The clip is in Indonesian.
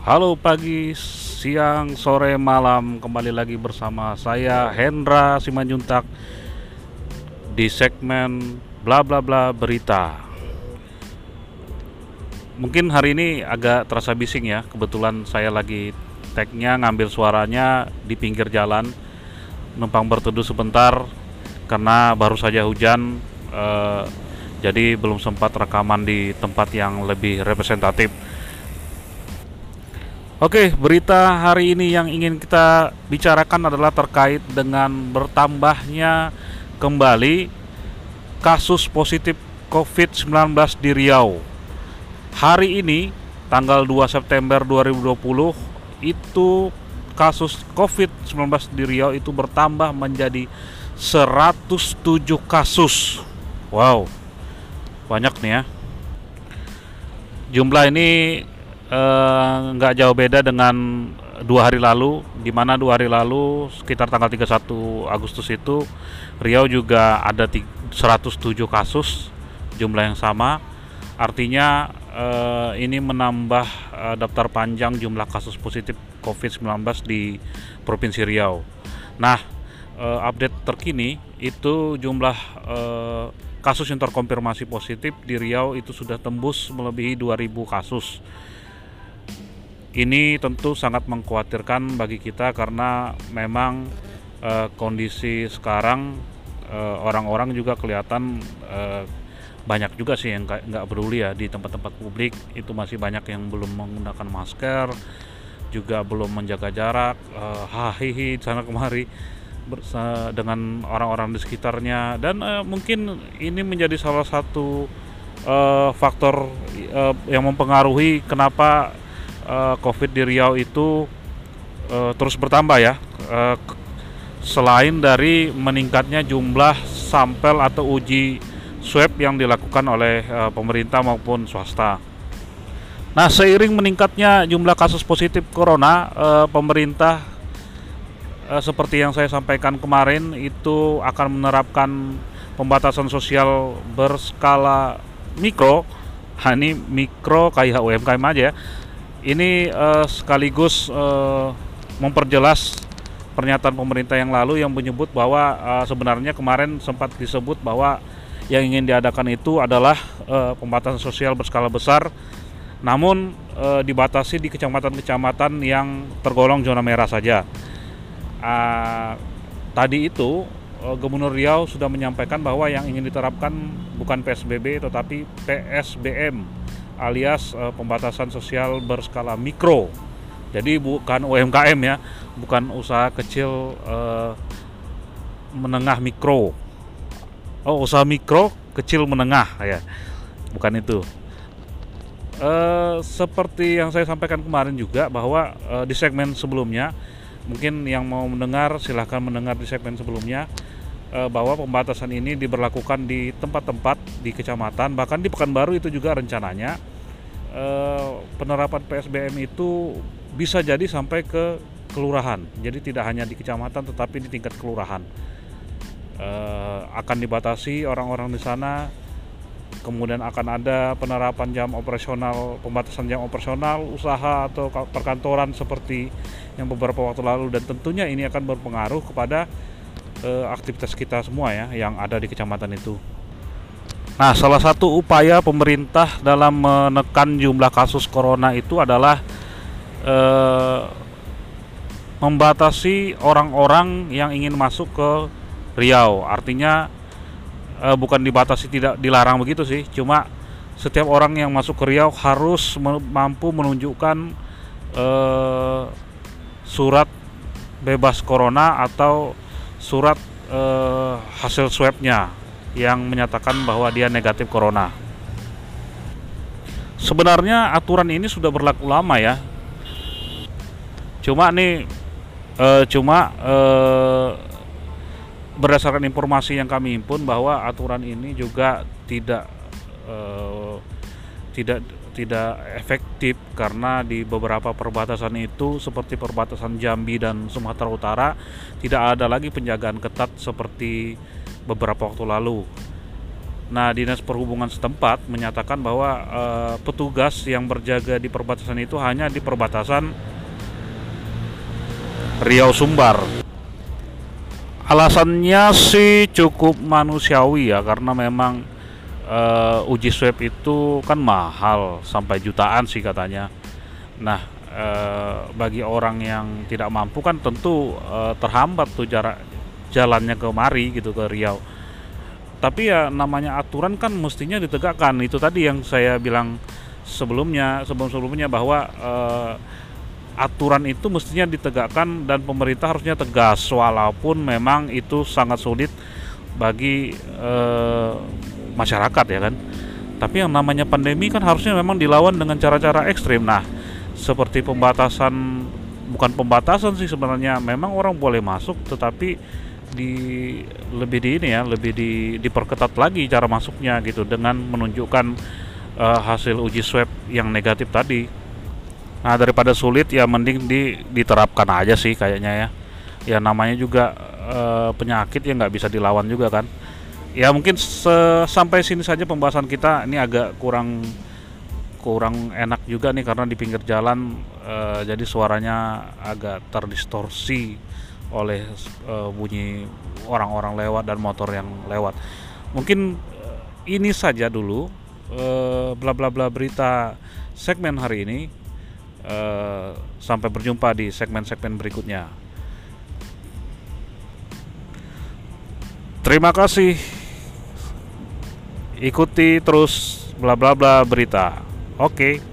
Halo pagi, siang, sore, malam. Kembali lagi bersama saya Hendra Simanjuntak Di segmen bla bla bla berita. Mungkin hari ini agak terasa bising ya. Kebetulan saya lagi tagnya ngambil suaranya di pinggir jalan. Numpang berteduh sebentar Karena baru saja hujan eh, Jadi belum sempat rekaman di tempat yang lebih representatif Oke, berita hari ini yang ingin kita bicarakan adalah terkait dengan bertambahnya kembali kasus positif COVID-19 di Riau. Hari ini, tanggal 2 September 2020, itu kasus COVID-19 di Riau itu bertambah menjadi 107 kasus. Wow, banyak nih ya. Jumlah ini nggak uh, jauh beda dengan dua hari lalu, di mana dua hari lalu sekitar tanggal 31 Agustus itu Riau juga ada 107 kasus jumlah yang sama. Artinya uh, ini menambah uh, daftar panjang jumlah kasus positif COVID-19 di Provinsi Riau. Nah, uh, update terkini itu jumlah uh, kasus yang terkonfirmasi positif di Riau itu sudah tembus melebihi 2000 kasus ini tentu sangat mengkhawatirkan bagi kita karena memang uh, kondisi sekarang eh, orang-orang juga kelihatan uh, banyak juga sih yang nggak peduli ya di tempat-tempat publik. Itu masih banyak yang belum menggunakan masker juga belum menjaga jarak. Uh, hahihi sana kemari dengan orang-orang di sekitarnya. Dan uh, mungkin ini menjadi salah satu uh, faktor uh, yang mempengaruhi kenapa uh, COVID di Riau itu uh, terus bertambah ya. Uh, selain dari meningkatnya jumlah sampel atau uji swab yang dilakukan oleh uh, pemerintah maupun swasta. Nah, seiring meningkatnya jumlah kasus positif corona, uh, pemerintah uh, seperti yang saya sampaikan kemarin itu akan menerapkan pembatasan sosial berskala mikro. Nah, ini mikro kayak UMKM aja ya ini uh, sekaligus uh, memperjelas pernyataan pemerintah yang lalu yang menyebut bahwa uh, sebenarnya kemarin sempat disebut bahwa yang ingin diadakan itu adalah uh, pembatasan sosial berskala besar namun uh, dibatasi di kecamatan-kecamatan yang tergolong zona merah saja. Uh, tadi itu uh, Gubernur Riau sudah menyampaikan bahwa yang ingin diterapkan bukan PSBB tetapi PSBM alias uh, pembatasan sosial berskala mikro. Jadi bukan UMKM ya, bukan usaha kecil uh, menengah mikro. Oh, usaha mikro kecil menengah ya. Bukan itu. Uh, seperti yang saya sampaikan kemarin juga bahwa uh, di segmen sebelumnya mungkin yang mau mendengar silahkan mendengar di segmen sebelumnya bahwa pembatasan ini diberlakukan di tempat-tempat di kecamatan bahkan di Pekanbaru itu juga rencananya Eh, penerapan PSBM itu bisa jadi sampai ke kelurahan. Jadi tidak hanya di kecamatan tetapi di tingkat kelurahan. Uh, akan dibatasi orang-orang di sana. Kemudian akan ada penerapan jam operasional, pembatasan jam operasional usaha atau perkantoran seperti yang beberapa waktu lalu dan tentunya ini akan berpengaruh kepada uh, aktivitas kita semua ya yang ada di kecamatan itu. Nah, salah satu upaya pemerintah dalam menekan jumlah kasus corona itu adalah eh, membatasi orang-orang yang ingin masuk ke Riau. Artinya eh, bukan dibatasi tidak dilarang begitu sih, cuma setiap orang yang masuk ke Riau harus mampu menunjukkan eh, surat bebas corona atau surat eh, hasil swabnya yang menyatakan bahwa dia negatif corona. Sebenarnya aturan ini sudah berlaku lama ya. Cuma nih e, cuma e, berdasarkan informasi yang kami himpun bahwa aturan ini juga tidak e, tidak tidak efektif karena di beberapa perbatasan itu seperti perbatasan Jambi dan Sumatera Utara tidak ada lagi penjagaan ketat seperti beberapa waktu lalu. Nah, Dinas Perhubungan setempat menyatakan bahwa uh, petugas yang berjaga di perbatasan itu hanya di perbatasan Riau Sumbar. Alasannya sih cukup manusiawi ya karena memang uh, uji swab itu kan mahal sampai jutaan sih katanya. Nah, uh, bagi orang yang tidak mampu kan tentu terhambat tuh jarak jalannya ke mari gitu ke Riau. Tapi ya namanya aturan kan mestinya ditegakkan. Itu tadi yang saya bilang sebelumnya sebelum sebelumnya bahwa uh, aturan itu mestinya ditegakkan dan pemerintah harusnya tegas. Walaupun memang itu sangat sulit bagi uh, masyarakat ya kan. Tapi yang namanya pandemi kan harusnya memang dilawan dengan cara-cara ekstrim. Nah seperti pembatasan bukan pembatasan sih sebenarnya. Memang orang boleh masuk tetapi di lebih di ini ya lebih di diperketat lagi cara masuknya gitu dengan menunjukkan uh, hasil uji swab yang negatif tadi. Nah daripada sulit ya mending di, diterapkan aja sih kayaknya ya. Ya namanya juga uh, penyakit yang nggak bisa dilawan juga kan. Ya mungkin sampai sini saja pembahasan kita ini agak kurang kurang enak juga nih karena di pinggir jalan uh, jadi suaranya agak terdistorsi oleh uh, bunyi orang-orang lewat dan motor yang lewat. Mungkin uh, ini saja dulu uh, bla bla bla berita segmen hari ini. Uh, sampai berjumpa di segmen-segmen berikutnya. Terima kasih. Ikuti terus bla bla bla berita. Oke. Okay.